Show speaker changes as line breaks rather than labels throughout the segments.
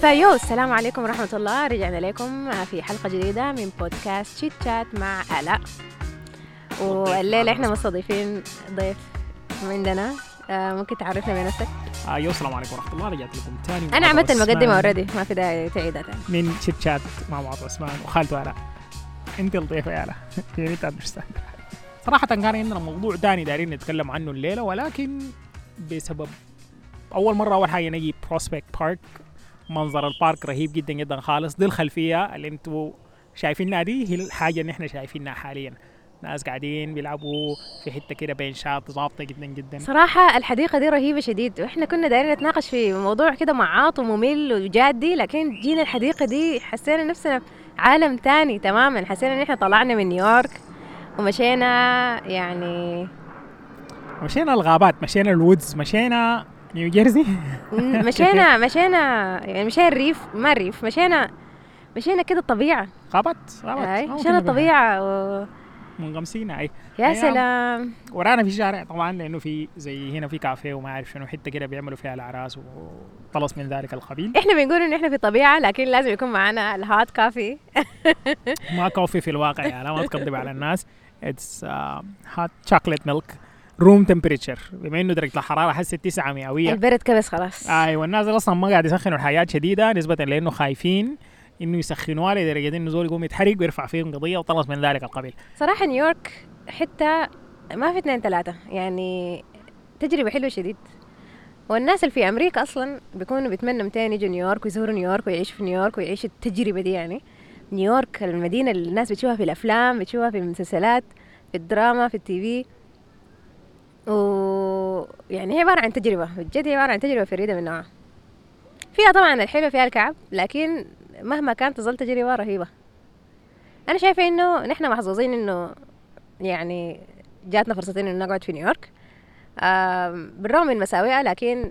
فيو السلام عليكم ورحمة الله. رجعنا لكم في حلقة جديدة من بودكاست Chit Chat مع آلاء والليلة إحنا مستضيفين ضيف عندنا. آه، ممكن تعرفنا بنفسك
أيوه السلام عليكم ورحمة الله. رجعت لكم ثاني
أنا عملت المقدمة already ما في داعي تعيدها تاني.
من Chit Chat مع معاذ عثمان وخالته الاء أنت الضيفه يا ريت understand صراحة كان عندنا موضوع ثاني دايرين نتكلم عنه الليلة ولكن بسبب أول مرة أول حاجة نجي Prospect Park منظر ال park رهيب جدا جدا خالص. دي الخلفية اللي أنتوا شايفينها دي هي الحاجة اللي إحنا شايفينها حاليا. ناس قاعدين بيلعبوا في حتة كده بين شاط ظابطه جدا جدا.
صراحة الحديقة دي رهيبة شديد. وإحنا كنا دايرين نتناقش في موضوع كده معاط وممل وجادي لكن جينا الحديقة دي حسينا نفسنا في عالم تاني تماما. حسينا إن إحنا طلعنا من نيويورك ومشينا يعني
مشينا الغابات مشينا ال woods مشينا نيو جيرسي
مشينا مشينا يعني مشينا الريف ما الريف مشينا مشينا كده
غابات
أي
آه،
مشينا
كنا
الطبيعة و...
منغمسين أي.
يا. سلام.
ورانا في شارع طبعا لأنه في زي هنا في كافيه وما أعرف شنو حتة كده بيعملوا فيها الأعراس وطلس من ذلك القبيل.
إحنا بنقول ان إحنا في طبيعة لكن لازم يكون معنا ال hot coffee
ما coffee في الواقع يعني ما تكذب على الناس. it's hot chocolate milk room temperature بما إنه درجة الحرارة حست 9 مئوية.
البرد كبس خلاص.
أيوه. الناس أصلا ما قاعد يسخنوا الحياة شديدة نسبة لأنه خايفين إنه يسخنوها لدرجة إنه زول يقوم يتحرق ويرفع فيهم قضية وطلس من ذلك القبيل.
صراحة نيويورك حتة ما في اثنين ثلاثة. يعني تجربة حلوة شديد. والناس اللي في أمريكا أصلا بيكونوا بيتمنوا متى يجوا نيويورك ويزوروا نيويورك ويعيشوا في نيويورك ويعيشوا التجربة دي يعني. نيويورك المدينة اللي الناس بتشوفها في الأفلام بتشوفها في المسلسلات في الدراما في التي في. و يعني هي عبارة عن تجربة بجد هي عبارة عن تجربة فريدة من نوعها. فيها طبعا الحلو فيها الكعب لكن مهما كانت تظل تجربة رهيبة. أنا شايفة إنه نحن محظوظين إنه يعني جاتنا فرصتين إنه نقعد في نيويورك. بالرغم من مساوئها لكن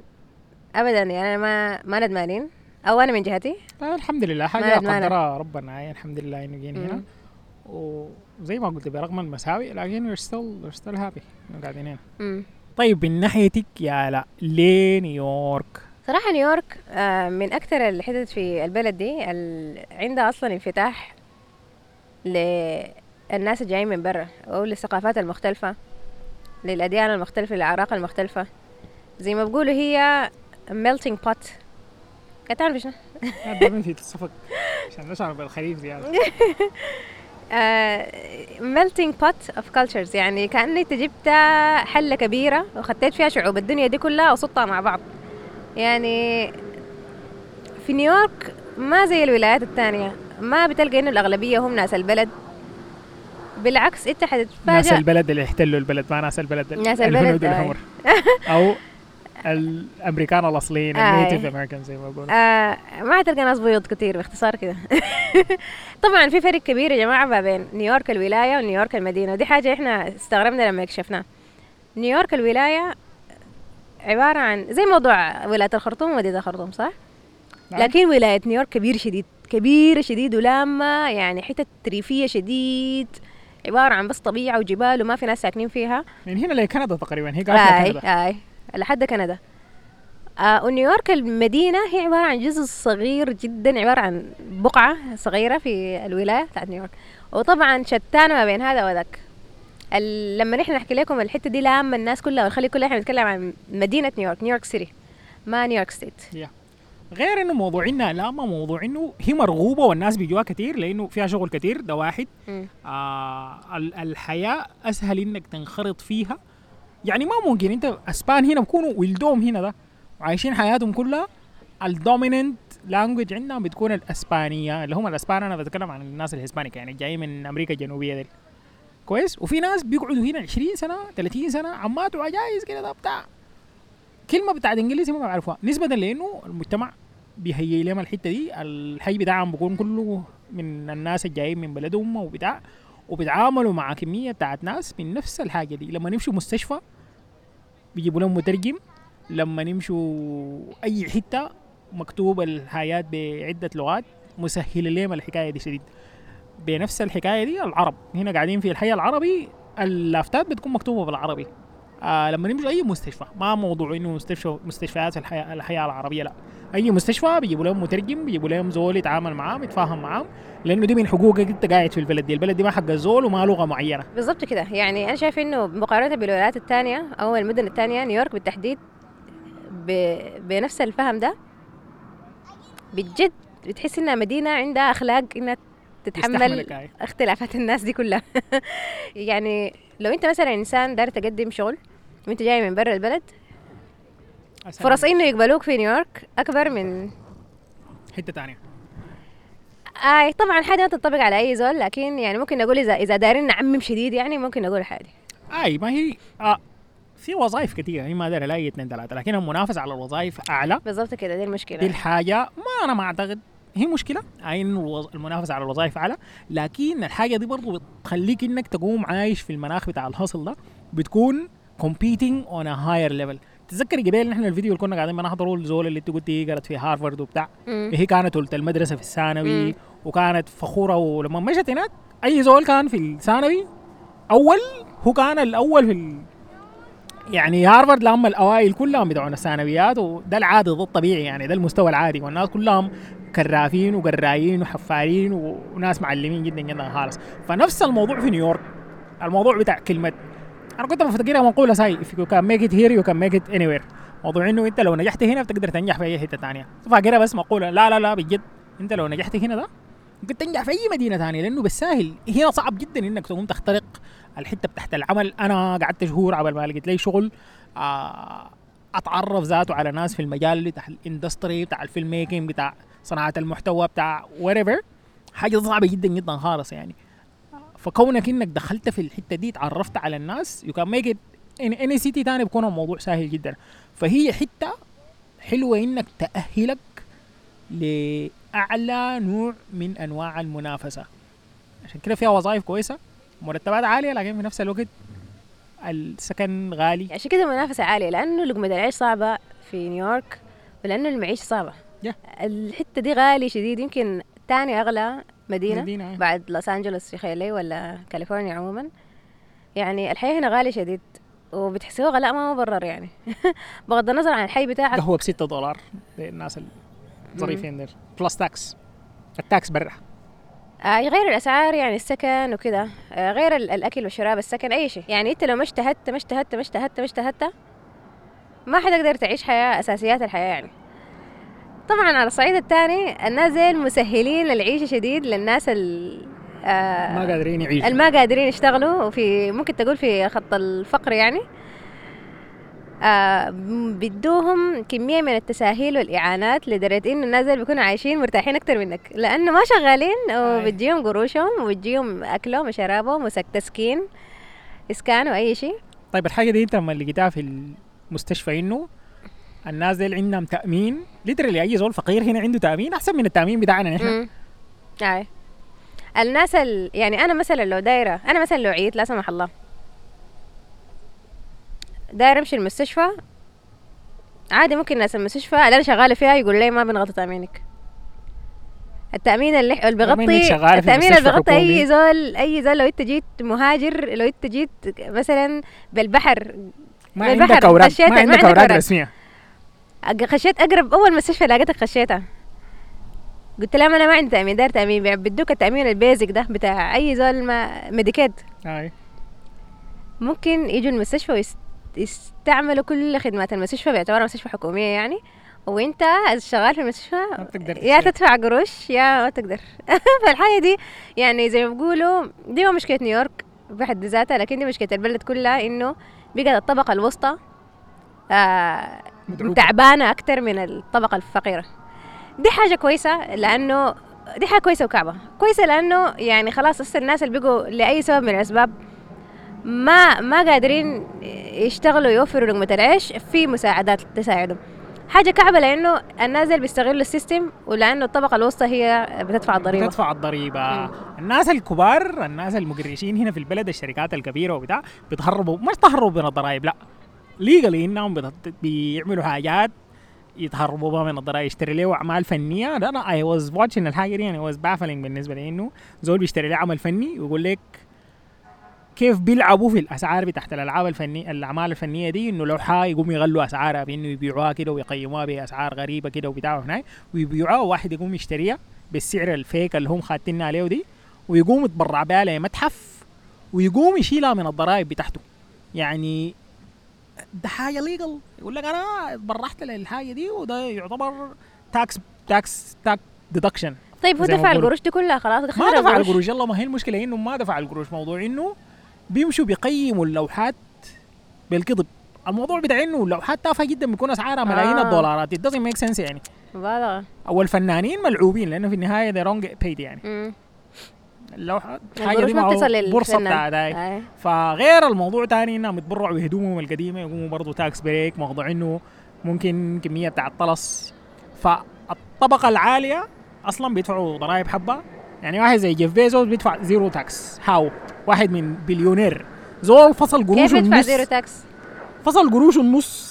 أبدا يعني أنا ما ما ندمانين. أو أنا من جهتي.
آه الحمد لله.
ندمانة.
قدرها ربنا. يعني الحمد لله إنه جينا هنا.
مم.
وزي ما قلت برغم المساوئ لكن we're still we're still happy انه قاعدين هنا. طيب من ناحيتك يا لا ليه نيويورك؟
صراحة نيويورك آه، من أكثر الحتت في البلد دي عندها أصلا انفتاح للناس الجايين من برا أو للثقافات المختلفة للأديان المختلفة للأعراق المختلفة زي ما بقولوا هي melting pot قاعد تعرف شنو؟
دائما في تصفق عشان نشعر بالخريف
زيادة melting pot of cultures. يعني انت جبت حلة كبيرة وخطيت فيها شعوب. الدنيا دي كلها وصدتها مع بعض. يعني في نيويورك ما زي الولايات الثانية ما بتلقى إنه الأغلبية هم ناس البلد. بالعكس انت
ناس
حتتفاجأ
البلد اللي احتلوا البلد ما ناس البلد
ناس
الهنود
البلد، آه.
الحمر أو الأمريكان الأصليين
آه.
ال Native American زي ما بقولوا
آه ما تلقى ناس بيض كتير باختصار كده طبعا في فرق كبير يا جماعة ما بين نيويورك الولاية ونيويورك المدينة دي حاجة إحنا استغربنا لما اكتشفناها نيويورك الولاية عبارة عن زي موضوع ولاية الخرطوم ومدينة الخرطوم صح؟
نعم.
لكن ولاية نيويورك كبير شديد كبيرة شديد ولامة يعني حتت ريفية شديد عبارة عن بس طبيعة وجبال وما في ناس ساكنين فيها
من هنا لكندا تقريبا هي قاعدة
آي
كندا
آي لحد كندا. آه ونيويورك المدينة هي عبارة عن جزء صغير جدا عبارة عن بقعة صغيرة في الولاية بتاعت نيويورك. وطبعا شتانة ما بين هذا وذاك. لما نحن نحكي لكم الحتة دي لامة الناس كلها ونخلي كلها إحنا نتكلم عن مدينة نيويورك New York City ما New York State.
غير إنه موضوع إنها لامة موضوع إنه هي مرغوبة والناس بيجوها كثير لإنه فيها شغل كثير ده واحد. آه ال- الحياة أسهل إنك تنخرط فيها. يعني ما ممكن. انت أسبان هنا بيكونوا ولدوهم هنا ده وعايشين حياتهم كلها. ال dominant language عندنا بتكون الأسبانية اللي هم الأسبان. أنا بتكلم عن الناس ال Hispanic يعني جايين من أمريكا الجنوبية دي كويس؟ وفي ناس بيقعدوا هنا 20 سنة 30 سنة عمات وعجايز كده ده بتاع. كلمة بتاعت إنجليزي ما بيعرفوها نسبة لأنه المجتمع بيهيئ لهم الحتة دي. الحي بتاعهم بيكون كله من الناس الجايين من بلدهم وبتاع وبيتعاملوا مع كمية بتاعت ناس من نفس الحاجة دي. لما نمشوا مستشفى بيجيبوا لهم مترجم لما نمشوا أي حتة مكتوب الحياة بعدة لغات مسهل لهم الحكاية دي شديد. بنفس الحكاية دي العرب. هنا قاعدين في الحي العربي اللافتات بتكون مكتوبة بالعربي. آه لما نمشي أي مستشفى ما موضوع إنه مستشفى مستشفيات الحياة الحياة العربية لا. أي مستشفى بيجيبوا لهم مترجم بيجيبوا لهم زول يتعامل معاهم يتفاهم معاهم لأنه دي من حقوقك أنت قاعد في البلد دي. البلد دي ما حق الزول وما لغة معينة.
بالضبط كده. يعني أنا شايف إنه مقارنة بالولايات الثانية أو المدن الثانية نيويورك بالتحديد ب... بنفس الفهم ده بجد بتحس إنها مدينة عندها أخلاق إنها تتحمل. اختلافات الناس دي كلها. يعني لو انت مثلا إنسان داير تقدم شغل وانت جاي من برا البلد فرص إنه يقبلوك في نيويورك أكبر من
حتة ثانية
اي طبعا حاجة ما تنطبق على أي زول لكن يعني ممكن نقول اذا إذا دايرين نعمم شديد يعني ممكن نقول حاجة
أي ما هي آه في وظائف كثيره هي ما داري الاقي اثنين ثلاثة لكن المنافسه على الوظائف أعلى.
بالضبط كده دي
دي
المشكلة
الحاجة ما أنا ما أعتقد هي مشكلة. الوظ- المنافسة على الوظائف أعلى. لكن الحاجة دي برضو بتخليك إنك تقوم عايش في المناخ بتاع الهصل ده بتكون competing on a higher level. تتذكري قبل نحن الفيديو اللي كنا قاعدين بنحضره الزول اللي أنت قلتي قرأت في هارفارد وبتاع.
مم.
هي كانت ولد المدرسة في الثانوي. وكانت فخورة ولما مشت هناك أي زول كان في الثانوي أول هو كان الأول في ال... يعني هارفارد لما الأوائل كلهم بتوعنا الثانويات وده العادي ده الطبيعي يعني ده المستوى العادي. والناس كلهم كرافين وقرايين وحفارين وناس معلمين جدا جدا. خالص فنفس الموضوع في نيويورك. الموضوع بتاع كلمة. أنا كنت بفتكرها مقوله ساي. If you can make it here you can make it anywhere. موضوع إنه أنت لو نجحت هنا بتقدر تنجح في أي حتة ثانية فاكرها بس مقولة. لا لا لا بجد. أنت لو نجحت هنا ده ممكن تنجح في أي مدينة ثانية لأنه بالساهل. هنا صعب جدا إنك تقوم تخترق الحتة بتاعت العمل. أنا قعدت شهور عبال ما لقيت لي شغل آه، أتعرف ذاته على ناس في المجال بتاع ال industry بتاع ال film making بتاع صناعة المحتوى بتاع whatever. حاجة صعبة جدا جدا خالص يعني. فكونك إنك دخلت في الحتة دي تعرفت على الناس you can make it in any city ثاني بيكون الموضوع سهل جدا. فهي حتة حلوة إنك تأهلك لأعلى نوع من أنواع المنافسة. عشان كده فيها وظائف كويسة مرتبات عالية لكن في نفس الوقت السكن غالي.
عشان كده المنافسة عالية لأنه لقمة العيش صعبة في نيويورك ولأنه المعيشة صعبة.
Yeah.
الحتة دي غالي شديد. يمكن تاني أغلى مدينة,
مدينة، أي.
بعد لوس أنجلوس في خيالي ولا كاليفورنيا عموما. يعني الحياة هنا غالية شديد وبتحسوه غلاء ما مبرر يعني. بغض النظر عن الحي بتاعك.
قهوة ب 6 دولار للناس الظريفين ديل plus tax ال tax برا
آه غير الأسعار يعني السكن وكده. آه غير ال- الأكل والشراب السكن أي شيء. يعني أنت لو ما اجتهدت ما اجتهدت ما اجتهدت ما اجتهدت ما حتقدر تعيش حياة أساسيات الحياة يعني. طبعا على الصعيد الثاني الناس زي المسهلين للعيشه شديد للناس ال آه
ما قادرين يعيشوا.
الما قادرين يشتغلوا وفي ممكن تقول في خط الفقر يعني. آه بدوهم كمية من التساهيل والإعانات لدرجة إنه الناس بيكونوا عايشين مرتاحين أكتر منك. لأنه ما شغالين وبتجيهم قروشهم وبتجيهم أكلهم وشرابهم وسك تسكين إسكان وأي شيء.
طيب الحاجة دي أنت لما لقيتها في المستشفى إنه الناس دي عندهم تأمين. literally أي زول فقير هنا عنده تأمين أحسن من التأمين بتاعنا نحن.
أي. الناس ال... يعني أنا مثلا لو دايرة أنا مثلا لو عييت لا سمح الله. دايرة أمشي المستشفى. عادي ممكن ناس المستشفى اللي أنا شغالة فيها يقول لي ما بنغطي تأمينك. التأمين اللي, بيغطي التأمين اللي بيغطي. أي زول أي زول لو أنت جيت مهاجر لو أنت جيت مثلا بالبحر.
ما
بالبحر
عندك
أوراق
ما عندك
أوراق. رسمية. خشيت اقرب أول مستشفى لقيتك خشيتها قلت لهم أنا ما عندي تأمين داير تأمين بدوك التأمين البيزك ده بتاع أي زول ما ميديكيد
هاي
ممكن يجوا المستشفى ويستعملوا كل خدمات المستشفى باعتبارها مستشفى حكومية يعني وأنت شغال في المستشفى
ما بتقدر
يا. تدفع قروش يا ما تقدر فالحاجة دي يعني زي ما بيقولوا دي ما مشكلة نيويورك بحد ذاتها لكن دي مشكلة البلد كلها إنه بقت الطبقة الوسطى آه. تعبانة أكتر من الطبقة الفقيرة. دي حاجة كويسة لأنه دي حاجة كويسة وكعبة. كويسة لأنه يعني خلاص هسه الناس اللي بقوا لأي سبب من الأسباب ما ما قادرين يشتغلوا يوفروا لقمه العيش في مساعدات تساعدهم. حاجة كعبة لأنه الناس اللي بيستغلوا السيستم ولأنه الطبقة الوسطى هي بتدفع الضريبة.
تدفع الضريبة.
مم.
الناس الكبار الناس المقرشين هنا في البلد الشركات الكبيرة وبتاع بيتهربوا. مش تهربوا من الضرائب لا. legally انهم بيعملوا حاجات يتهربوا بها من الضرائب يشتري له أعمال فنية؟ ده أنا I was watching الحاجة دي يعني was baffling بالنسبة لي إنه زول بيشتري له عمل فني ويقول لك كيف بيلعبوا في الأسعار بتاعت الألعاب الفنيه الأعمال الفنية دي؟ إنه لوحه يقوم يغلوا أسعارها بإنه يبيعوها كده ويقيموها بأسعار غريبة كده وبتاعوا هناك ويبيعوها وواحد يقوم يشتريها بالسعر ال fake اللي هم خاتين عليه دي ويقوم يتبرع بها لمتحف ويقوم يشيلها من الضرائب بتاعته. يعني ده حاجة legal يقول لك أنا اتبرعت للحاجة دي وده يعتبر tax tax tax deduction
طيب هو دفع. القروش دي كلها خلاص؟
ما دفع
القروش.
القروش. يلا ما هي المشكلة إنه ما دفع القروش. موضوع إنه بيمشوا بيقيموا اللوحات بالكذب الموضوع بتاع إنه اللوحات تافهة جدا بيكون أسعارها ملايين
آه.
الدولارات. It doesn't make sense يعني.
مبالغه
أو الفنانين ملعوبين لأنه في النهاية they don't get paid يعني.
مم.
اللوحه
حاجة
دي هو بورصه
أي.
فغير الموضوع تاني إنهم يتبرعوا بهدومهم القديمة يقوموا برضه tax break موضوع إنه ممكن كمية بتاع الطلس فالطبقة العالية أصلا بيدفعوا ضرائب حبة. يعني واحد زي جيف بيزوس بيدفع zero tax how واحد من بليونير. زول فصل
كيف
قروش
يدفع
النص.
zero tax؟
فصل قروش النص.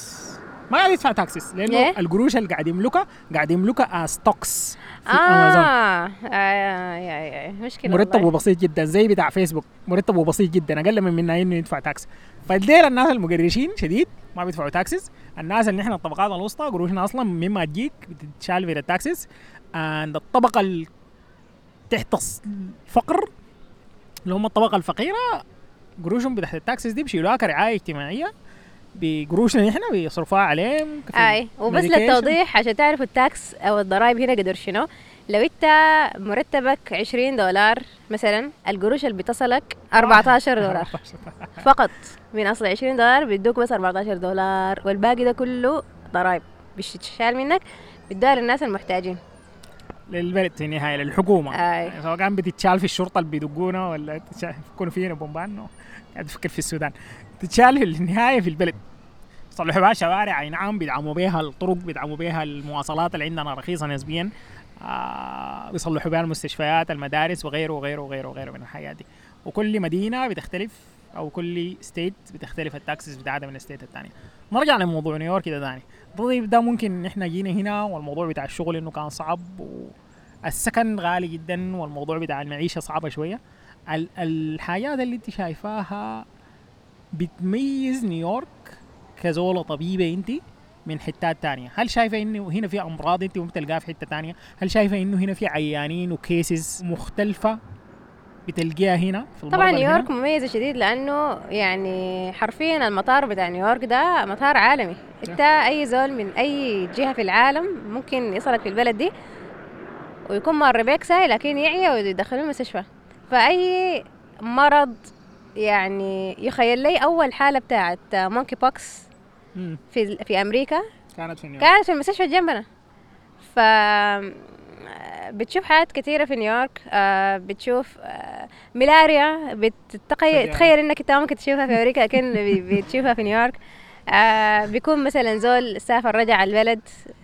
ما قاعد يدفع taxes لأنه
ليه؟
القروش اللي قاعد يملكها قاعد يملكها stocks في امازون
آه آه، يا يا مشكلة
مرتبه. بسيط جدا زي بتاع فيسبوك مرتبه بسيط جدا أقل من منا انه يدفع tax فالديل الناس المقرشين شديد ما بيدفعوا taxes الناس اللي نحن الطبقات الوسطى قروشنا أصلا مما تجيك بتتشال في ال taxes and الطبقة ال- تحت الفقر اللي هم الطبقة الفقيرة قروشهم تحت ال taxes دي بيشيلوها كرعاية اجتماعية. بقروشنا نحن بيصرفوها عليهم في
أي وبس. للتوضيح عشان تعرفوا ال tax أو الضرائب هنا قدر شنو. لو انت مرتبك 20 دولار مثلا القروش اللي بتصلك 14 دولار. فقط. من أصل 20 دولار بيدوك بس 14 دولار والباقي ده كله ضرائب. بتشال منك بتدوها للناس المحتاجين.
للبلد في النهاية
للحكومة.
يعني سواء كان بتتشال في الشرطة اللي بيدقونا ولا تتشال- يكونوا فينا بومبان قاعد أفكر في السودان. تتشال في النهاية في البلد. صلحوا بها شوارع أي نعم بيدعموا بها الطرق بيدعموا بها المواصلات اللي عندنا رخيصة نسبيا. آه بيصلحوا بها المستشفيات المدارس وغيره وغيره وغيره وغيره من الحاجات دي. وكل مدينة بتختلف أو كل state بتختلف ال taxes بتاعتها من ال state الثانية نرجع لموضوع نيويورك ده ثاني طيب ده ممكن إحنا جينا هنا والموضوع بتاع الشغل إنه كان صعب والسكن غالي جدا والموضوع بتاع المعيشة صعبة شوية. ال- الحاجات اللي أنت شايفاها بتميز نيويورك كزولة طبيبة انت من حتات تانية. هل شايفة انه هنا في أمراض انت ممكن تلقاها في حتة تانية؟ هل شايفة انه هنا في عيانين وكيسز مختلفة بتلقيها هنا في
طبعا نيويورك؟ مميزة شديد لأنه يعني حرفيا المطار بتاع نيويورك ده مطار عالمي. انت أي زول من أي جهة في العالم ممكن يصلك في البلد دي ويكون مر بيك ساي لكن يعيا ويدخلوه المستشفى. فأي مرض يعني يخيل لي أول حالة بتاعت
monkeypox.
في في أمريكا.
كانت في نيويورك.
كانت في المستشفى جنبنا ف بتشوف حالات كثيرة في نيويورك. آه، بتشوف آه، ملاريا بتتخيل. تخيل إنك أنت ممكن تشوفها في أمريكا لكن بتشوفها في نيويورك. آه، بيكون مثلا زول سافر رجع البلد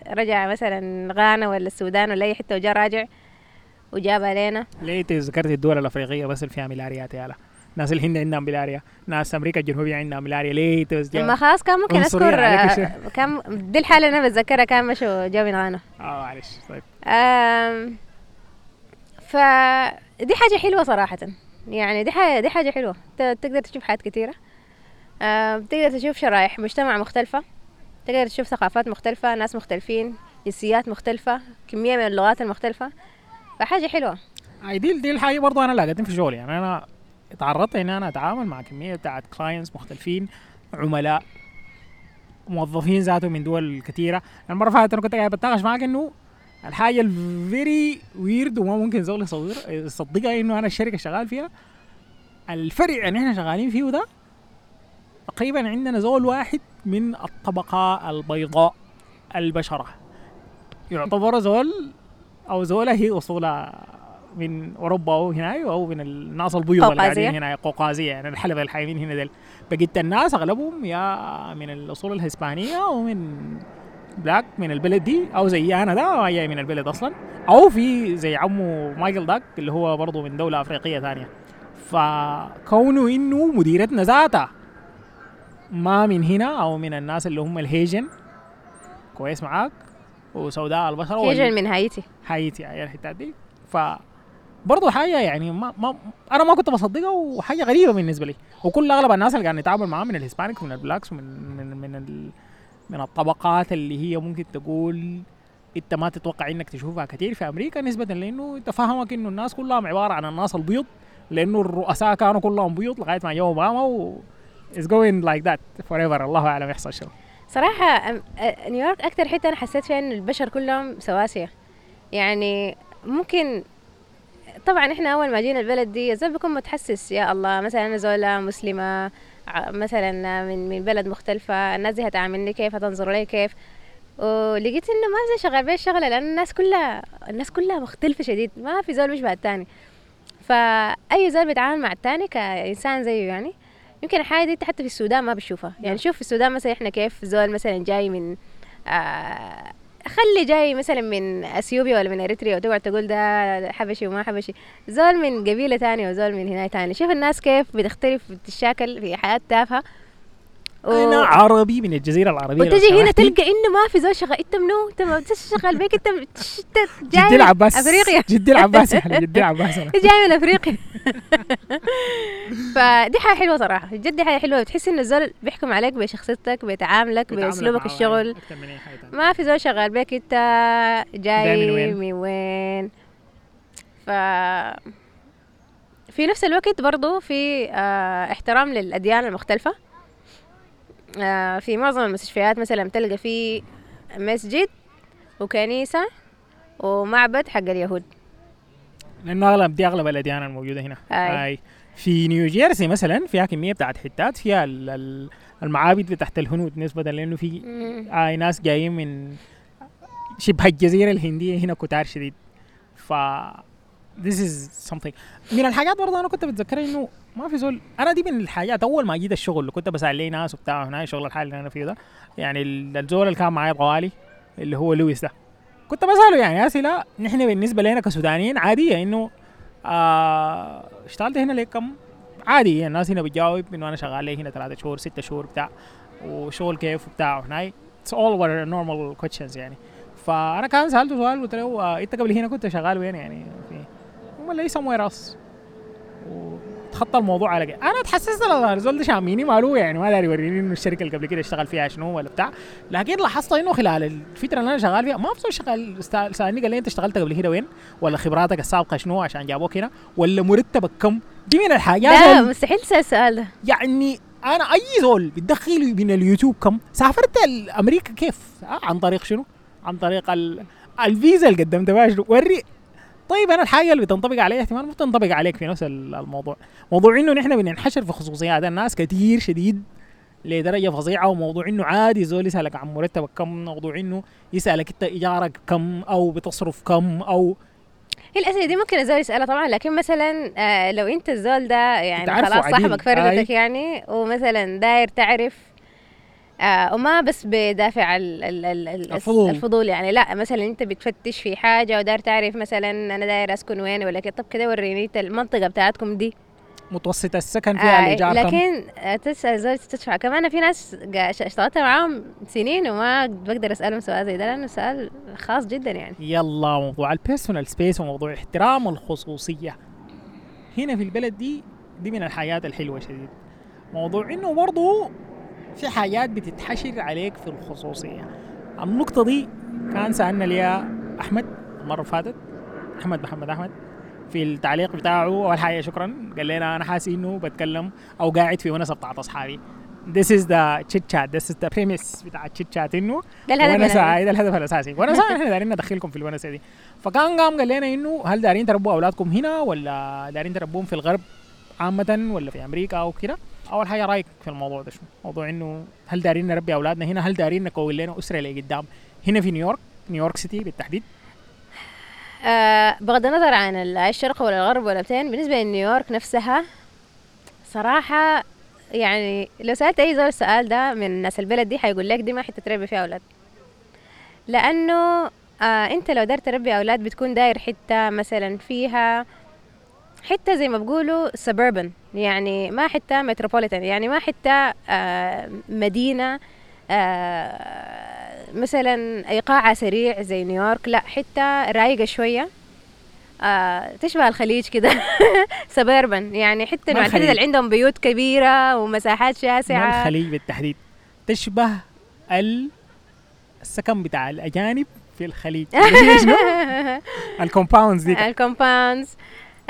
رجع مثلا غانا ولا السودان ولا أي حتة وجا راجع وجابها لنا
ليه ذكرت الدول الأفريقية بس اللي فيها ملاريات يا لا ناس الهند عندهم ملاريا ناس أمريكا الجنوبية عندهم ملاريا ليه جا-
لما خلاص كان ممكن
أذكر
آه، كان دي الحالة اللي أنا بتذكرها كان مشوا جا من غانا
آه معلش طيب.
آم، فدي حاجة حلوة صراحة. يعني دي حاجة دي حاجة حلوة. ت- تقدر تشوف حاجات كتيرة. آم، تقدر تشوف شرائح مجتمع مختلفة. تقدر تشوف ثقافات مختلفة ناس مختلفين جنسيات مختلفة كمية من اللغات المختلفة. فحاجة حلوة.
اي دي دي الحاجة برضه أنا لقيتها في شغلي. يعني أنا تعرضت ان أنا أتعامل مع كمية بتاعت clients مختلفين عملاء موظفين ذاتهم من دول كثيره المرة اللي فاتت أنا كنت قاعد بتناقش معاك إنه الحاجة ال very weird وما ممكن زول يصدق- يصدقها إنه أنا الشركة شغال فيها الفرع اللي إحنا شغالين فيه ده تقريبا عندنا زول واحد من الطبقة البيضاء البشرة. يعتبر زول أو زوله هي اصولها من أوروبا أو هنا أو من الناس البيض اللي. قاعدين هنا قوقازية. يعني الحلبة الحايمين هنا ديل. بقيت الناس أغلبهم يا من الأصول الهسبانية أو من black من البلد دي أو زي أنا ده جاي من البلد أصلا. أو في زي عمو مايكل داك اللي هو برضه من دولة أفريقية ثانية. فكونه إنه مديرتنا ذاتها ما من هنا أو من الناس اللي هم ال Haitian. كويس معاك. وسوداء البشره
Haitian من هايتي.
هايتي هاي الحتات دي. ف برضه حاجة يعني ما, ما أنا ما كنت بصدقها وحاجة غريبة بالنسبة لي. وكل أغلب الناس اللي قاعد نتعامل معاهم من ال Hispanic ومن ال blacks ومن من من ال من الطبقات اللي هي ممكن تقول أنت ما تتوقع إنك تشوفها كثير في أمريكا نسبة لإنه انت فاهمك إنه الناس كلهم عبارة عن الناس البيض لإنه الرؤساء كانوا كلهم بيض لغاية ما جو اوباما و it's going like that forever. الله أعلم يحصل
أم- أ- نيويورك أكتر حتة أنا حسيت فيها إن البشر كلهم سواسية. يعني ممكن طبعا إحنا أول ما جينا البلد دي الزول بيكون متحسس يا الله مثلا أنا زولة مسلمة ع- مثلا من من بلد مختلفة الناس دي هتعاملني كيف؟ هتنظر لي كيف؟ ولقيت إنه ما في زي شغال بيه الشغلة لأن الناس كلها الناس كلها مختلفة شديد ما في زول بيشبه التاني. فأي زول بيتعامل مع التاني كإنسان زيه يعني يمكن الحاجة دي حتى في السودان ما بتشوفها يعني شوف في السودان مثلا إحنا كيف؟ زول مثلا جاي من آه خلي جاي مثلا من أثيوبيا ولا من إريتريا وتقعد تقول ده حبشي وما حبشي. زول من قبيلة تانية وزول من هنا تاني. شوف الناس كيف بتختلف بتتشاكل في حياة تافهة.
أنا عربي من الجزيرة العربية
وتجي هنا. تلقى إنه ما في زول شغال. إنت منو؟ إنت ما بتشتغل بيك. إنت جاي
جدي العباس.
أفريقيا.
جدي العباس يعني جدي العباس.
جاي من أفريقيا. فدي حاجة حلوة صراحة. جد دي حاجة حلوة. بتحس إن الزول بيحكم عليك بشخصيتك بتعاملك بأسلوبك
معاه
الشغل. ما في زول شغال بيك. إنت
جاي من وين؟
من وين؟ ف في نفس الوقت برضو في آه احترام للأديان المختلفة. في معظم المستشفيات مثلا تلقى في مسجد وكنيسة ومعبد حق اليهود
لأنه اغلب دي أغلب الأديان الموجودة هنا
أي.
أي. في نيوجيرسي مثلا فيها كميه بتاعت حتات فيها ال- ال- المعابد بتاعت الهنود نسبة لأنه في. آي ناس جايين من شبه الجزيرة الهندية هنا كتار شديد ف this is something. من الحاجات برضه أنا كنت بتذكرها إنه ما في زول أنا دي من الحاجات أول ما جيت الشغل كنت بسأل لي ناس وبتاع هنا الشغل الحالي اللي أنا فيه ده. يعني ال- الزول اللي كان معايا طوالي اللي هو لويس ده. كنت بسأله يعني أسئلة نحن بالنسبة لنا كسودانيين عادية إنه آه اشتغلت هنا ليه كم؟ عادي يعني الناس هنا بتجاوب إنه أنا شغال لي هنا ثلاثة شهور ستة شهور بتاع وشغل كيف وبتاع هناي it's all our normal questions يعني. فأنا كان سألته سؤال قلت له آه أنت قبل هنا كنت شغال وين يعني؟ في هم لي somewhere else. وتخطى الموضوع على كده أنا تحسست لما الزول ده شاميني ماله يعني. ما داري يوريني إنه الشركة اللي قبل كده اشتغل فيها شنو ولا بتاع. لكن لاحظت إنه خلال الفترة اللي أنا شغال فيها ما في شغال. سألني قال لي أنت اشتغلت قبل كده وين؟ ولا خبراتك السابقة شنو عشان جابوك هنا؟ ولا مرتبك كم؟ دي من الحاجات
لا مستحيل السؤال ده.
يعني أنا أي زول بتدخل من اليوتيوب كم؟ سافرت أمريكا كيف؟ آه عن طريق شنو؟ عن طريق ال... الفيزا اللي قدمت بها شنو؟ وري طيب أنا الحاجة اللي بتنطبق عليها احتمال ما بتنطبق عليك في نفس ال- الموضوع موضوع إنه نحن بننحشر في خصوصيات الناس كثير شديد لدرجة فظيعة وموضوع إنه عادي زول يسألك عن مرتبك كم موضوع إنه يسألك أنت إيجارك كم أو بتصرف كم أو
هي الأسئلة دي ممكن الزول يسألها طبعا لكن مثلا آه لو أنت الزول ده يعني خلاص. صاحبك فردتك
أي.
يعني ومثلا داير تعرف آه وما بس بدافع ال ال ال ال
الفضول.
الفضول يعني لا مثلا أنت بتفتش في حاجة وداير تعرف مثلا أنا داير أسكن وين ولا كده طب كده وريني المنطقة بتاعتكم دي.
متوسط السكن فيها
آه
الإيجار
لكن تسال زول تدفع. كمان في ناس اشتغلت معاهم سنين وما بقدر أسألهم سؤال زي ده لأنه سؤال خاص جدا يعني.
يلا موضوع ال personal space وموضوع احترام الخصوصية. هنا في البلد دي دي من الحاجات الحلوة شديد. موضوع إنه برضو في حاجات بتتحشر عليك في الخصوصية. النقطة دي كان سألنا ليها أحمد المرة اللي فاتت أحمد محمد أحمد في التعليق بتاعه أول حاجة شكرا قال لنا أنا حاسس إنه بتكلم أو قاعد في ونسة بتاعت أصحابي. This is the chit chat this is the premise بتاع chit chat إنه
ده الهدف.
هاي ده الهدف الأساسي. ونسة إحنا دايرين ندخلكم في الونسه دي. فكان قام قال لنا إنه هل دايرين تربوا أولادكم هنا ولا دايرين تربوهم في الغرب عامة ولا في أمريكا أو كده؟ أول حاجة رأيك في الموضوع ده شنو؟ موضوع إنه هل دايرين نربي أولادنا هنا؟ هل دايرين نكون لنا أسرة لقدام هنا في نيويورك نيويورك سيتي بالتحديد.
آه بغض النظر عن ال- الشرق ولا الغرب ولا بتين بالنسبة لنيويورك نفسها صراحة يعني لو سألت أي زول السؤال ده من ناس البلد دي حيقول لك دي ما حتة تربي فيها أولاد. لأنه آه أنت لو داير تربي أولاد بتكون داير حتة مثلا فيها حتة زي ما بقولوا suburban يعني ما حتة metropolitan يعني ما حتة آه مدينة آه مثلا إيقاعها سريع زي نيويورك لا حتة رايقة شوية. آه تشبه الخليج كده suburban يعني حتة
ما
معتدل
الخليج.
اللي عندهم بيوت كبيرة ومساحات
ما
شاسعة.
الخليج بالتحديد؟ تشبه ال- السكن بتاع الأجانب في الخليج؟ ال compounds دي
ال compounds.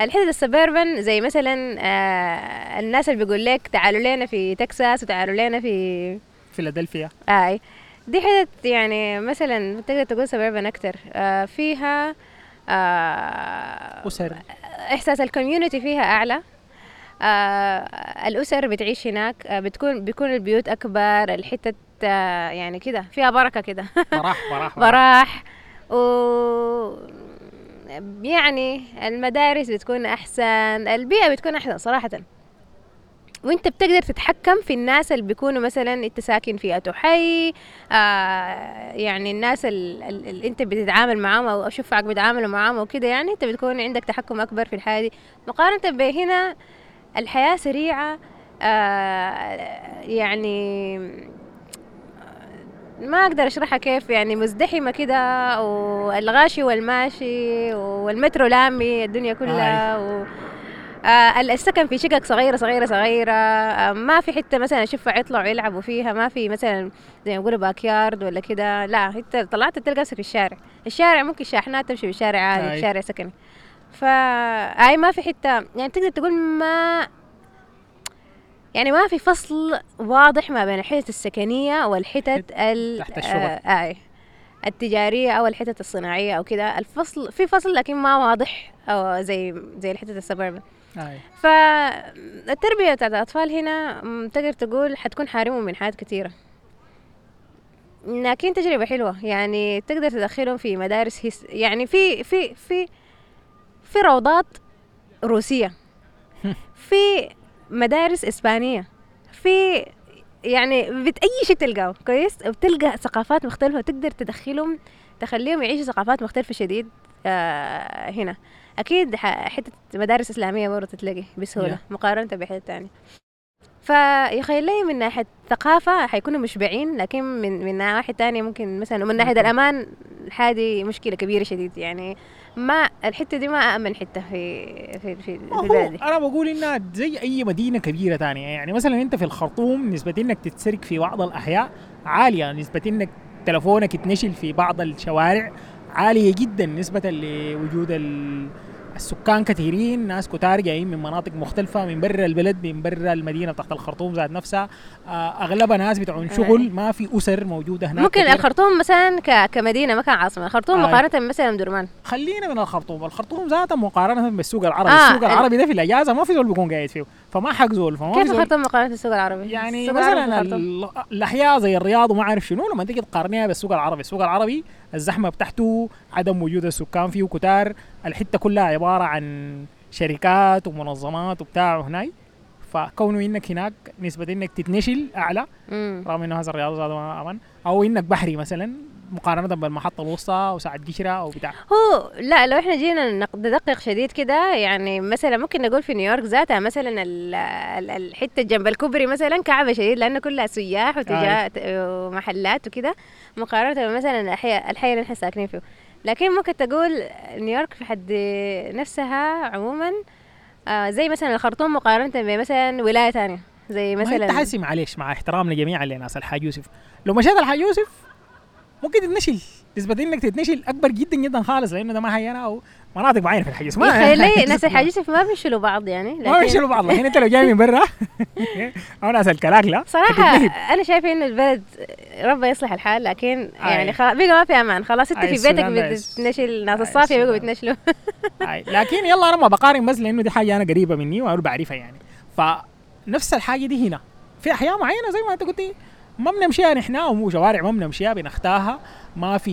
الحتت ال suburban زي مثلا آه الناس اللي بيقول لك تعالوا لنا في تكساس وتعالوا لنا في
فيلادلفيا.
آي. دي حتت يعني مثلا تقدر تقول suburban أكتر. آه فيها آه
أسر.
إحساس الكوميونتي فيها أعلى. آه الأسر بتعيش هناك آه بتكون بيكون البيوت أكبر الحتت آه يعني كده فيها بركة كده.
براح براح.
براح. و يعني المدارس بتكون أحسن البيئة بتكون أحسن صراحة. وأنت بتقدر تتحكم في الناس اللي بيكونوا مثلا أنت ساكن في أتو حي آه يعني الناس اللي أنت بتتعامل معاهم أو أشوفك بتعاملوا معاهم وكده يعني أنت بتكون عندك تحكم أكبر في الحياة دي. مقارنة بهنا الحياة سريعة آه يعني ما أقدر أشرحها كيف يعني مزدحمة كده والغاشي والماشي والمترو لامي الدنيا كلها و... آه السكن في شقق صغيرة صغيرة صغيرة. آه ما في حتة مثلا أشوفها يطلعوا يلعبوا فيها ما في مثلا زي ما يقولوا باك يارد ولا كده. لا انت طلعت تلقى نفسك في الشارع. الشارع ممكن شاحنات تمشي في الشارع عادي في شارع سكني. فا أي ما في حتة. يعني تقدر تقول ما يعني ما في فصل واضح ما بين الحتت السكنية والحتت ال
تحت الشغل.
آه آه التجارية أو الحتت الصناعية أو كده. الفصل في فصل لكن ما واضح أو زي زي الحتت السبربن
أي.
فالتربية بتاعت الأطفال هنا تقدر تقول حتكون حارمهم من حاجات كتيرة. لكن تجربة حلوة. يعني تقدر تدخلهم في مدارس هس يعني في في في في روضات روسية. في مدارس إسبانية في يعني بت أي شيء تلقاه كويس بتلقى ثقافات مختلفة تقدر تدخلهم تخليهم يعيشوا ثقافات مختلفة شديد آه هنا أكيد ح- حتة مدارس إسلامية برضه تتلاقي بسهولة
Yeah.
مقارنة بحتة تانية فيخيل لي من ناحية ثقافة حيكونوا مشبعين لكن من من ناحية تانية ممكن مثلا ومن ناحية
ممكن.
هذه مشكلة كبيرة شديد يعني. ما الحتة دي ما أأمن حتة في في في, في.
أنا بقول إنها زي أي مدينة كبيرة تانية. يعني مثلا أنت في الخرطوم نسبة إنك تتسرق في بعض الأحياء عالية. نسبة إنك تلفونك يتنشل في بعض الشوارع عالية جدا. نسبة لوجود ال- السكان كثيرين ناس كتار جايين من مناطق مختلفة من برا البلد من برا المدينة تحت الخرطوم ذات نفسها. آه، أغلبها ناس بتوعون شغل ما في أسر موجودة هناك
ممكن
كتير.
الخرطوم مثلا ك- كمدينة ما كان عاصمة. الخرطوم
آه.
مقارنة مثلا بدرمان.
خلينا من الخرطوم. الخرطوم ذاتها مقارنة بالسوق العربي.
آه،
السوق
ال-
العربي ده في الأجازة ما في زول بيكون قاعد فيه. فما حق زول فما
كيف الخرطوم مقارنة بالسوق العربي؟
يعني
السوق
مثلا الأحياء زي الرياض وما أعرف شنو لما تيجي تقارنيها بالسوق العربي السوق العربي الزحمة بتاعته عدم وجود السكان فيه كتار الحتة كلها عبارة عن شركات ومنظمات وبتاع هناي فكونه إنك هناك نسبة إنك تتنشل أعلى
مم.
رغم إنه هذا الرياض هذا ما أمان أو إنك بحري مثلا مقارنة بالمحطة الوسطى وساعة قشره أو بتاع.
هو لا لو إحنا جينا ندقق شديد كده يعني مثلا ممكن نقول في نيويورك ذاتها مثلا ال- ال- الحتة جنب الكوبري مثلا كعبة شديد لأنه كلها سياح وتجا- ومحلات وكده. مقارنة بمثلا الاحياء الحي اللي إحنا ساكنين فيه لكن ممكن تقول نيويورك في حد نفسها عموما آه زي مثلا الخرطوم مقارنة بمثلا ولاية تانية. زي
ما
مثلا
انت حاسي معلش مع احترامنا جميعا لناس الحاج يوسف لو مشيت الحاج يوسف ممكن تتنشل. نسبة إنك تتنشل أكبر جدا جدا خالص لأنه ده ما هي أنا أو مناطق معينه في
يا أخي ليه؟ ناس يوسف ما بيشيلوا بعض يعني
ما بيشيلوا بعض. لكن أنت لو جاي من برا أو ناس الكلاكلا
صراحة
هتتنهب.
أنا شايفة إنه البلد ربنا يصلح الحال لكن يعني. خلاص بقى ما في أمان. خلاص
أي
في بيتك بتنشل ناس
أي
الصافية بقوا. بتنشلوا.
لكن يلا أنا ما بقارن بس لأنه دي حاجة أنا قريبة مني وأنا بعرفها يعني. فنفس الحاجة دي هنا. في أحياء معينة زي ما أنت قلتي ما بنمشيها نحن ومو شوارع ما بنمشيها بنختاها. ما في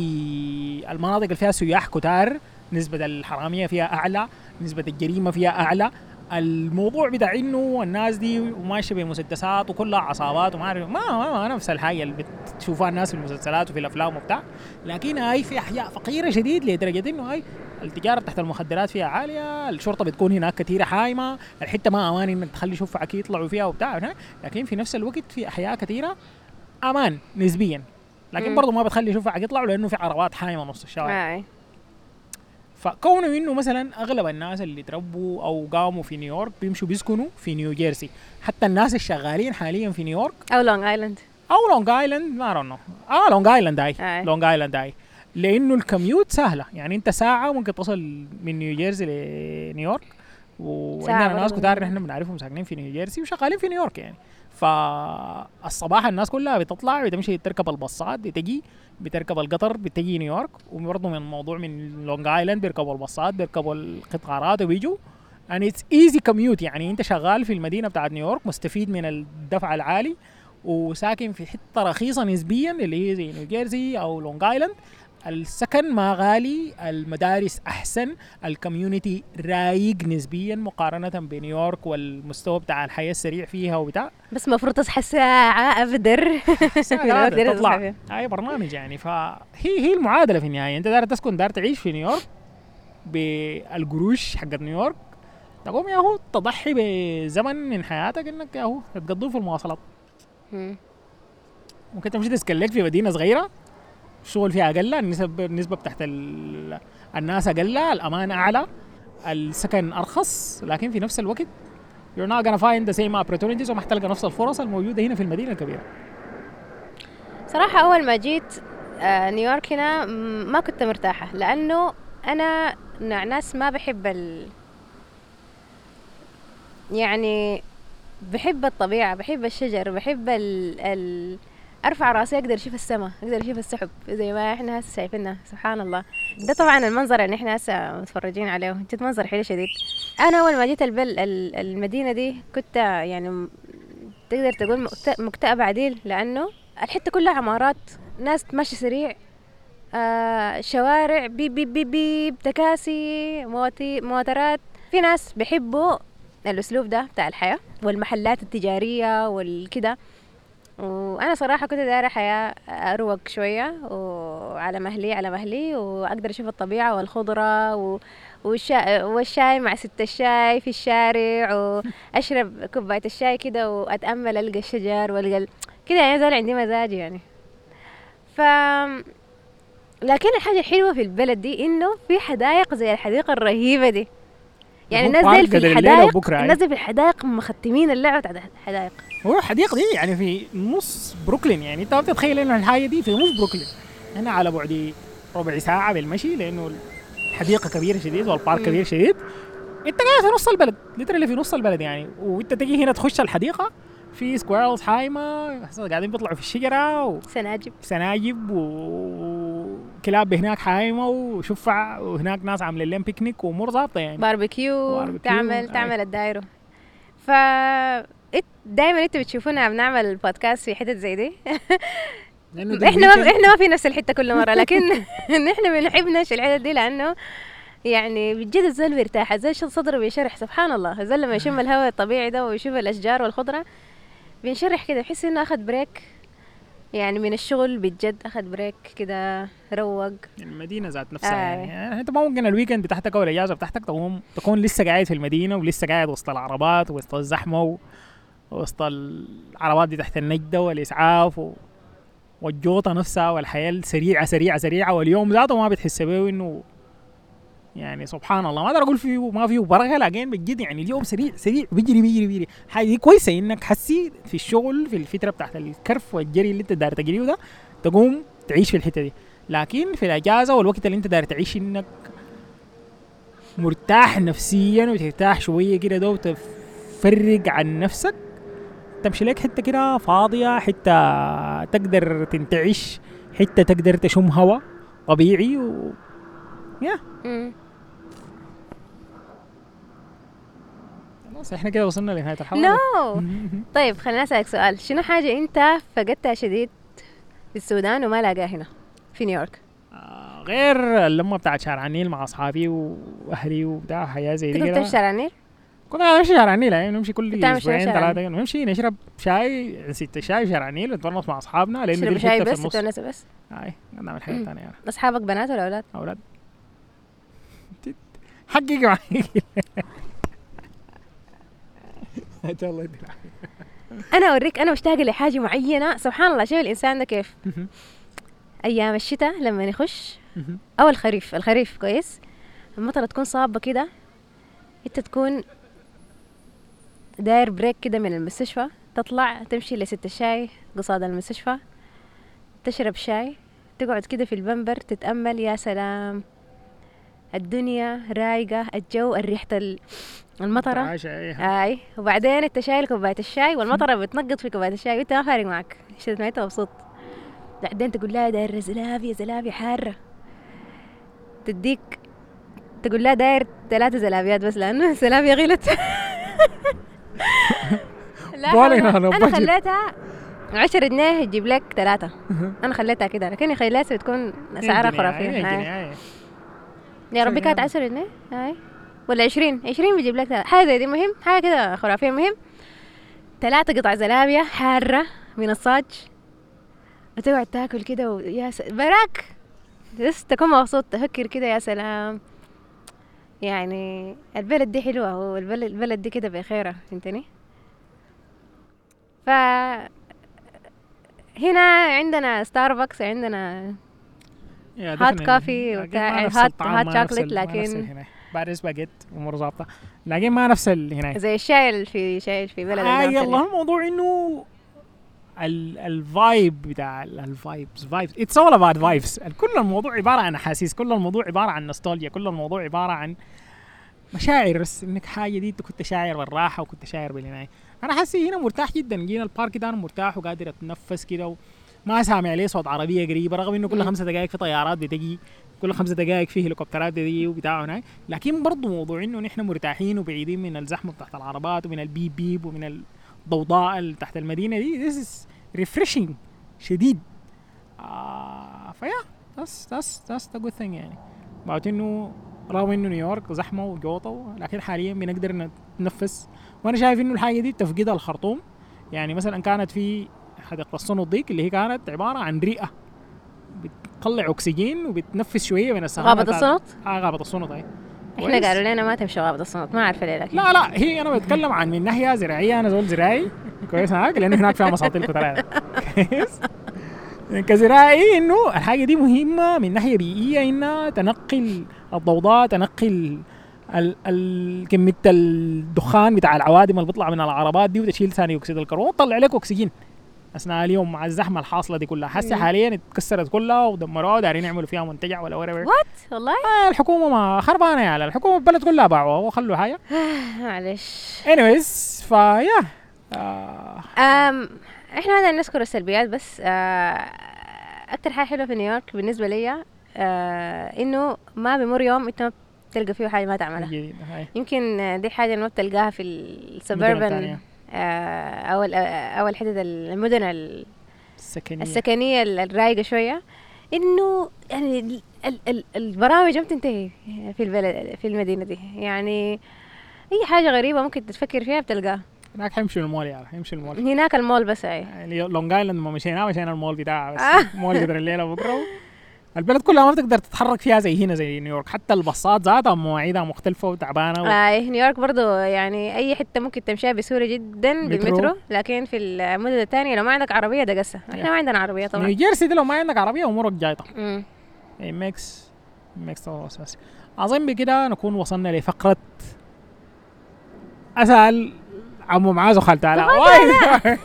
المناطق اللي فيها سياح كتار نسبة الحرامية فيها أعلى نسبة الجريمة فيها أعلى. الموضوع بتاع إنه الناس دي ماشية بمسدسات وكلها عصابات وما أعرف ما, ما, ما نفس الحاجة اللي بتشوفها الناس في المسلسلات وفي الأفلام وبتاع. لكن هاي في أحياء فقيرة شديد لدرجة إنه هاي التجارة تحت المخدرات فيها عالية الشرطة بتكون هناك كثيره حايمة الحتة ما أمان إنك تخلي شفعك يطلعوا فيها وبتاع. لكن في نفس الوقت في أحياء كثيره أمان نسبيا. لكن. برضه ما بتخلي شفعك يطلعوا لأنه في عربات حايمة نص الشوارع
آي.
فكونه إنه مثلا أغلب الناس اللي تربوا أو قاموا في نيويورك بيمشوا بيسكنوا في نيوجيرسي حتى الناس الشغالين حاليا في نيويورك.
أو لونج ايلاند
أو لونج ايلاند ما رونو آه لونج ايلاند
آه.
لونج ايلاند هاي لأنه ال commute سهلة. يعني أنت ساعة ممكن تصل من نيوجيرسي لنيويورك. وعندنا ناس. كتار نحن بنعرفهم ساكنين في نيوجيرسي وشغالين في نيويورك يعني. فالصباح الناس كلها بتطلع بتمشي تركب الباصات بتجي بتركب القطر بتجي نيويورك. وبرضه من الموضوع من لونج ايلاند بيركبوا الباصات بيركبوا القطارات وبيجوا. And it's easy commute يعني. انت شغال في المدينة بتاعت نيويورك مستفيد من الدفع العالي وساكن في حتة رخيصة نسبيا اللي هي زي نيوجيرسي أو لونج ايلاند السكن ما غالي المدارس أحسن ال community رايق نسبيا مقارنة بنيويورك والمستوى بتاع الحياة السريع فيها وبتاع.
بس المفروض تصحى الساعة بدري تصحى
تطلع. هاي برنامج يعني. فهي هي المعادلة في النهاية. أنت دار تسكن دار تعيش في نيويورك بالقروش حقت نيويورك. تقوم يا هو تضحي بزمن من حياتك إنك يا هو تقضيه في المواصلات.
مم.
ممكن تمشي تسكلك في مدينة صغيرة. الشغل فيها أقل النسب النسبة بتاعت ال- الناس أقل الامان أعلى السكن أرخص لكن في نفس الوقت you're not gonna find the same opportunities وما حتلقى نفس الفرص الموجودة هنا في المدينة الكبيرة.
صراحة أول ما جيت آه، نيويورك هنا ما كنت مرتاحة لأنه أنا نوع ناس ما بحب ال يعني بحب الطبيعة بحب الشجر بحب ال, ال أرفع رأسي أقدر أشوف السماء أقدر أشوف السحب زي ما إحنا هسه شايفينها سبحان الله. ده طبعا المنظر اللي إحنا هسه متفرجين عليه جد منظر حلو شديد. أنا أول ما جيت البل ال- المدينة دي كنت يعني تقدر تقول مكت- مكتئبة عديل لأنه الحتة كلها عمارات ناس ماشي سريع آه شوارع بيب بيب بيب بيب تكاسي مواتي موترات في ناس بيحبوا الأسلوب ده بتاع الحياة والمحلات التجارية والكده. وأنا صراحة كنت دايرة حياة أروق شوية وعلى مهلي على مهلي وأقدر أشوف الطبيعة والخضرة و... والشا... والشاي مع ست الشاي في الشارع وأشرب كوباية الشاي كده وأتأمل ألقى الشجر وألقى ال- كده يعني زول عندي مزاج يعني. ف لكن الحاجة الحلوة في البلد دي إنه في حدائق زي الحديقة الرهيبة دي. يعني الناس دي في الحدائق. الناس دي في الحدائق مختمين اللعبة بتاعت الحدائق
هو الحديقه دي يعني في نص بروكلين يعني. انت ما بتتخيل إنه الحاجة دي في نص بروكلين. هنا على بعد ربع ساعة بالمشي لأنه الحديقة كبيرة شديد وال
park.
كبير شديد. انت قاعد في نص البلد literally في نص البلد يعني. وأنت تجي هنا تخش الحديقة في squirrels حايمة قاعدين بيطلعوا في الشجرة
سناجب.
وسناجب وكلاب هناك حايمة وشفع وهناك ناس عاملين لهم بيكنيك وامور ظابطة يعني.
barbecue
barbecue،
تعمل. تعمل الدايرو ف دائما أنتوا بتشوفونا بنعمل بودكاست في حتت زي دي إحنا ما. إحنا ما في نفس الحتة كل مرة لكن نحن بنحب نمشي الحتت دي لأنه يعني بجد الزول بيرتاح الزول صدره بيشرح سبحان الله الزول لما يشم الهواء الطبيعي ده ويشوف الأشجار والخضرة بينشرح كده بحس إنه أخذ break يعني من الشغل بجد أخذ break كده روق
المدينة ذات نفسها
آه.
يعني. يعني انت ممكن ال weekend بتاعتك أو الاجازه بتاعتك تقوم تكون لسه قاعد في المدينة ولسه قاعد وسط العربات وسط الزحمة و- وسط العربات دي تحت النجدة والإسعاف و... والجوطة نفسها والحياة السريعة سريعة سريعة واليوم ذاته ما بتحس به إنه يعني سبحان الله. ما أقدر أقول فيه ما فيه بركة لكن بجد يعني اليوم سريع سريع بيجري بيجري بيجري. حاجة دي كويسة إنك حسي في الشغل في الفترة بتاعت الكرف والجري اللي أنت داير تجريه ده تقوم تعيش في الحتة دي. لكن في الأجازة والوقت اللي أنت داير تعيش إنك مرتاح نفسيا وترتاح شوية كده ده وتفرق عن نفسك تمشي لك حتة كده فاضية حتة تقدر تنتعش حتة تقدر تشم هواء طبيعي و يا. خلاص إحنا كده وصلنا لنهاية الحلقة.
نو طيب خليني أسألك سؤال. شنو حاجة أنت فقدتها شديد في السودان وما لاقاها هنا؟ في نيويورك.
آه، غير اللمة بتاعت شارع النيل مع أصحابي واهلي وبتاع حياة زي دي
كنت تمشي شارع النيل؟
كنا نمشي شارع النيل يعني نمشي كل
أسبوعين
ثلاثة نمشي نشرب شاي ست شاي في شارع النيل ونتونس مع أصحابنا لأنه دي
تشرب شاي بس تتونس بس؟
هاي نعمل حاجة ثانية يعني.
أصحابك بنات ولا أولاد؟
أولاد. حقق معي إن شاء الله يديك العافية.
أنا أوريك أنا مشتاقة لحاجة معينة. سبحان الله شوف الإنسان ده كيف. أيام الشتاء لما يخش أو الخريف الخريف كويس. المطره تكون صابة كده أنت تكون داير بريك كده من المستشفى تطلع تمشي لست الشاي قصاد المستشفى تشرب شاي تقعد كده في البنبر تتأمل يا سلام الدنيا رايقة الجو الريحة ال- المطرة.
إيه.
أي. وبعدين أنت شايل كوباية الشاي والمطرة بتنقط في كوباية الشاي وأنت ما فارق معك. شفت ما انت مبسوط. بعدين تقول لها داير زلابية زلابية حارة. تديك تقول لها داير ثلاثة زلابيات بس لأنه الزلابية غلت لا
أنا بجد.
خليتها عشرة جنيه تجيب لك ثلاثة أنا خليتها كده لكن خليتها بتكون أسعارها
جنيه،
خرافية. يا ربي كانت عشرة جنيه؟ هاي. ولا عشرين؟ عشرين بيجيب لك ثلاثة. حاجة زي دي مهم؟ حاجة كده خرافية مهم. ثلاثة قطع زلابية حارة من الصاج وتقعد تاكل كده ويا س... براك! بس تكون مبسوط تفكر كده يا سلام. يعني البلد دي حلوة والبلد البلد دي كده بخيرة فهمتني؟ ف هنا عندنا ستاربكس عندنا coffee
لكن
وبتاع-
ال- ما نفس
لكن-.
بعد سباجيت امور ظابطه لكن ما نفس هنا.
زي الشاي في شاي في بلد
آه يلا الموضوع إنه ال vibe بتاع ال vibes vibes it's all about vibes كل الموضوع عبارة عن أحاسيس. كل الموضوع عبارة عن نوستالجيا كل الموضوع عبارة عن مشاعر. بس إنك حاجة دي أنت كنت شاعر بالراحة وكنت شاعر بالعناية. أنا حاسس هنا مرتاح جدا. جينا ال park ده أنا مرتاح وقادر أتنفس كده وما سامع لي صوت عربية قريبة رغم إنه كل. خمسة دقائق في طيارات بتجي كل خمسة دقائق في هليكوبترات بتجي وبتاع هناك لكن برضه موضوع إنه نحن مرتاحين وبعيدين من الزحمة بتاعت العربات ومن البيب بيب ومن الضوضاء اللي تحت المدينة دي. This is refreshing. شديد. آه فيا that's that's that's the good thing يعني. بعد إنه رغم إنه نيويورك زحمة وجوطة لكن حاليا بنقدر نتنفس وأنا شايف إنه الحاجة دي تفقدها الخرطوم. يعني مثلا كانت في حديقة الصنط ديك اللي هي كانت عبارة عن رئه بتطلع أكسجين وبتنفس شوية من
غابة
بتاعت-
الصنط؟
آه غابة الصنط
أي.
إحنا؟
قالوا لنا ما تمشي غابة الصنط ما عارفة ليه لكن
لا لا هي أنا بتكلم عن من ناحية زراعية أنا زول زراعي. كويس هناك لأنه هناك فيها مساطيل كتير. كويس. كزراعي إنه الحاجة دي مهمة من ناحية بيئية إنها تنقل الضوضاء تنقل ال ال كمية الدخان بتاع العوادم اللي بيطلع من العربات دي وتشيل ثاني أكسيد الكربون وتطلع لك أكسجين. أثناء اليوم مع الزحمة الحاصلة دي كلها. حسي
مم.
حاليا اتكسرت كلها ودمروها دارين يعملوا فيها منتجع ولا
وات والله؟
آه الحكومة ما خربانة يا الحكومة البلد كلها باعوها وخلوا حاجة
معلش.
Anyways فيا آه.
أم إحنا بدنا نذكر السلبيات بس آه أكتر حاجة حلوة في نيويورك بالنسبة لي آه إنه ما بمر يوم أنت ما بتلقى فيه حاجة ما تعملها. يمكن دي اللي ما بتلقاها في السبربن. أو ال- أو الحتت المدن ال-
السكنية.
السكنية ال- الرايقة شوية. إنه يعني ال- ال- ال- البرامج ما بتنتهي في البلد في المدينة دي. يعني أي حاجة غريبة ممكن تفكر فيها بتلقاها
هناك حيمشوا المول يا حيمشوا المول.
هناك المول بس أي.
يعني لونج ايلاند لما مشينا مشينا المول بتاعها بس.
آه.
مول قدر الليلة بكرة. البلد كلها ما بتقدر تتحرك فيها زي هنا زي نيويورك حتى الباصات ذاتها مواعيدها مختلفة وتعبانة و...
آه نيويورك برضو يعني أي حتة ممكن تمشيها بسهولة جدا
مترو.
بالمترو لكن في المدن الثانية لو ما عندك عربية ده قصة إحنا
Yeah.
ما عندنا عربية طبعا
نيوجيرسي دي لو ما عندك عربية أمورك جايطه
مم.
it makes makes total sense أظن بكده نكون وصلنا لفقرة أسأل عمو معاذ وخالته. علاء why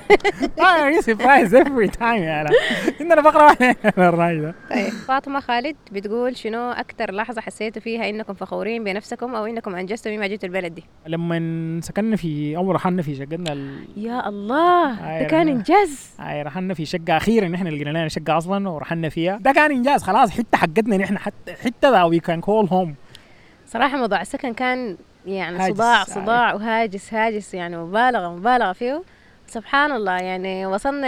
why surprise every time يا علاء عندنا فقره واحدة الراي ده
طيب فاطمة خالد بتقول شنو أكتر لحظة حسيتوا فيها إنكم فخورين بنفسكم أو إنكم أنجزتوا مما جيتوا البلد دي؟
لما سكننا في أول رحلنا في شقتنا ال...
يا الله ده كان
يا
إنجاز.
آه رحلنا في شقة أخيرا نحن لقينا لنا شقة أصلا ورحلنا فيها. ده كان إنجاز خلاص حتة حقتنا نحن حتى حتة that we can call home
صراحة موضوع السكن كان يعني صداع. صداع وهاجس هاجس يعني مبالغة مبالغة فيه. سبحان الله يعني وصلنا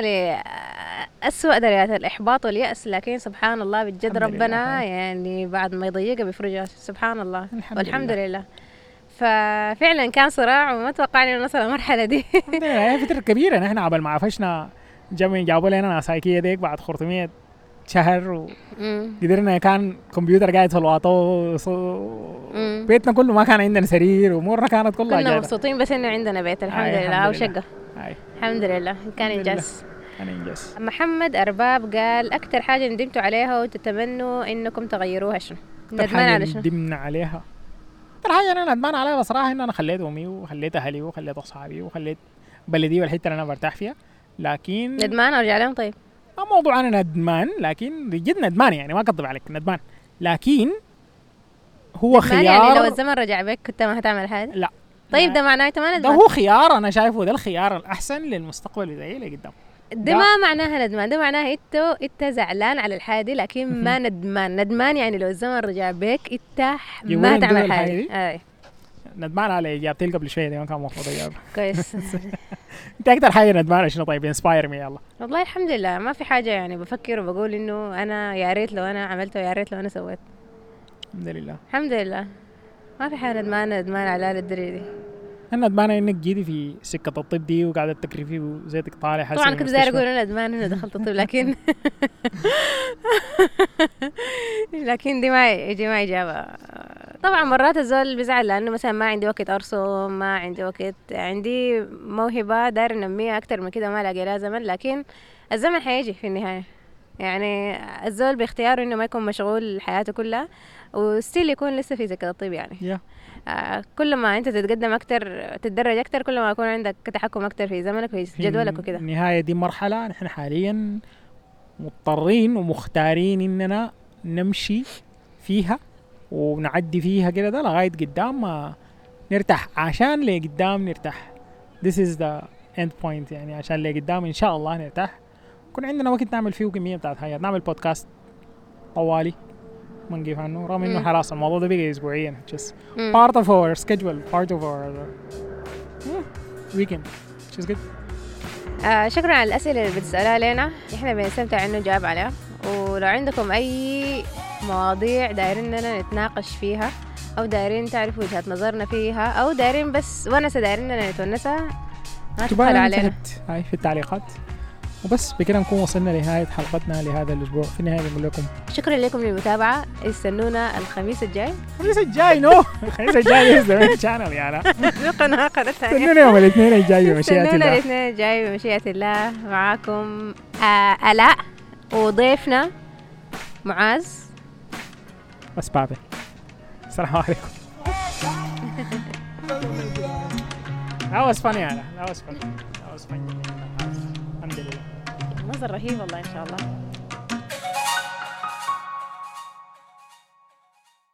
لأسوأ درجات الإحباط واليأس لكن سبحان الله بجد
لله،
ربنا
هاي.
يعني بعد ما يضيقها بيفرجها سبحان الله.
الحمد
والحمد
لله.
لله ففعلا كان صراع وما توقعنا نوصل المرحلة دي.
الحمد لله. هي فترة كبيرة. نحن قبل ما عفشنا جابوا جابوا لنا ناسايكيه ديك بعد 500 شهر. وقدرنا كان كمبيوتر قاعد في الواطو ص-
مم.
بيتنا كله ما كان عندنا سرير وامورنا كانت كلها
كنا مبسوطين بس إنه عندنا بيت. الحمد لله.
أو.
شقه الحمد لله. كان. إنجاز.
كان إنجاز.
محمد أرباب قال أكثر حاجة ندمتوا عليها وتتمنوا إنكم تغيروها شنو؟ ندمان على شنو؟
ندمنا عليها. أكتر حاجة أنا ندمان عليها بصراحة إن أنا خليت أمي وخليت أهلي وخليت أصحابي وخليت بلدي والحتة اللي أنا برتاح فيها. لكن
ندمان أرجع لهم طيب.
موضوع أنا ندمان لكن جد ندمان يعني ما أكذب عليك ندمان. لكن هو
ندمان يعني لو
خيار
الزمن رجع بك كنت ما هتعمل هذا
لا.
طيب ده معناه انت ما
ده
ندمان
هو خيار أنا شايفه ده الخيار الأحسن للمستقبل بتاعي لقدام
ده ما معناها ندمان ده معناها إنت إنت زعلان على الحادي لكن ما ندمان. ندمان يعني لو الزمن رجع بك
إنت
ما
ده
تعمل حاجة.
دي؟ ندمان على إجابتي قبل شوية دي ما كان المفروض أجاوب
كويس
أنت أكتر حاجة ندمان شنو طيب inspire me يلا
والله الحمد لله ما في حاجة يعني بفكر وبقول انه أنا يا ريت لو أنا عملت ويا ريت لو أنا سويت
الحمد لله
الحمد لله ما في حاجة ندمان ندمان على الدري دي
أنا ندمانة إنك جيتي في سكة الطب دي وقاعدة تكرفي وزيتك طالع حاسة
طبعا كنت داير
المستشفى.
أقول أنا ندمان إنه دخلت الطب لكن لكن دي ما دي ما اجابه طبعا مرات الزول بيزعل لأنه مثلا ما عندي وقت أرسم ما عندي وقت عندي موهبة داير انميها أكتر من كده ما ألاقي لها زمن لكن الزمن حيجي في النهاية. يعني الزول باختياره إنه ما يكون مشغول حياته كلها وستيل يكون لسه في سكة الطب يعني. آه، كل ما انت تتقدم أكتر تتدرج أكتر كل ما يكون عندك تحكم أكتر في زمنك وفي
في
جدولك وكده.
النهاية دي مرحلة نحن حاليا مضطرين ومختارين إننا نمشي فيها ونعدي فيها كده ده لغاية قدام ما نرتاح. عشان لقدام نرتاح؟ This is the end point يعني. عشان لقدام إن شاء الله نرتاح. يكون عندنا وقت نعمل فيه كمية بتاعت حاجات. نعمل بودكاست طوالي. ما نقيف عنه رغم
إنه.
خلاص الموضوع ده بقى اسبوعيا just
مم.
part of our schedule part of our yeah, weekend. Which is good.
آه شكرا على الأسئلة اللي بتسألها لنا. إحنا بنستمتع إنه نجاوب عليها. ولو عندكم أي مواضيع دايرين نتناقش فيها أو دايرين تعرفوا وجهة نظرنا فيها أو دايرين بس ونسة دايرين نتونسها ما
تبقى
تبخلوا علينا.
في التعليقات؟ وبس بكده نكون وصلنا لنهاية حلقتنا لهذا الأسبوع. في النهاية بنقول لكم
شكرا لكم للمتابعة. استنونا الخميس الجاي.
الخميس الجاي نو الخميس الجاي the main channel يعني
قناة قناة
استنونا يوم الاثنين الجاي بمشيئة
استنونا
الله.
الاثنين الجاي بمشيئة الله. معاكم آه آلاء وضيفنا معاذ.
بس بابي السلام عليكم. That was funny Anna. That was funny.
منظر رهيب والله إن شاء الله.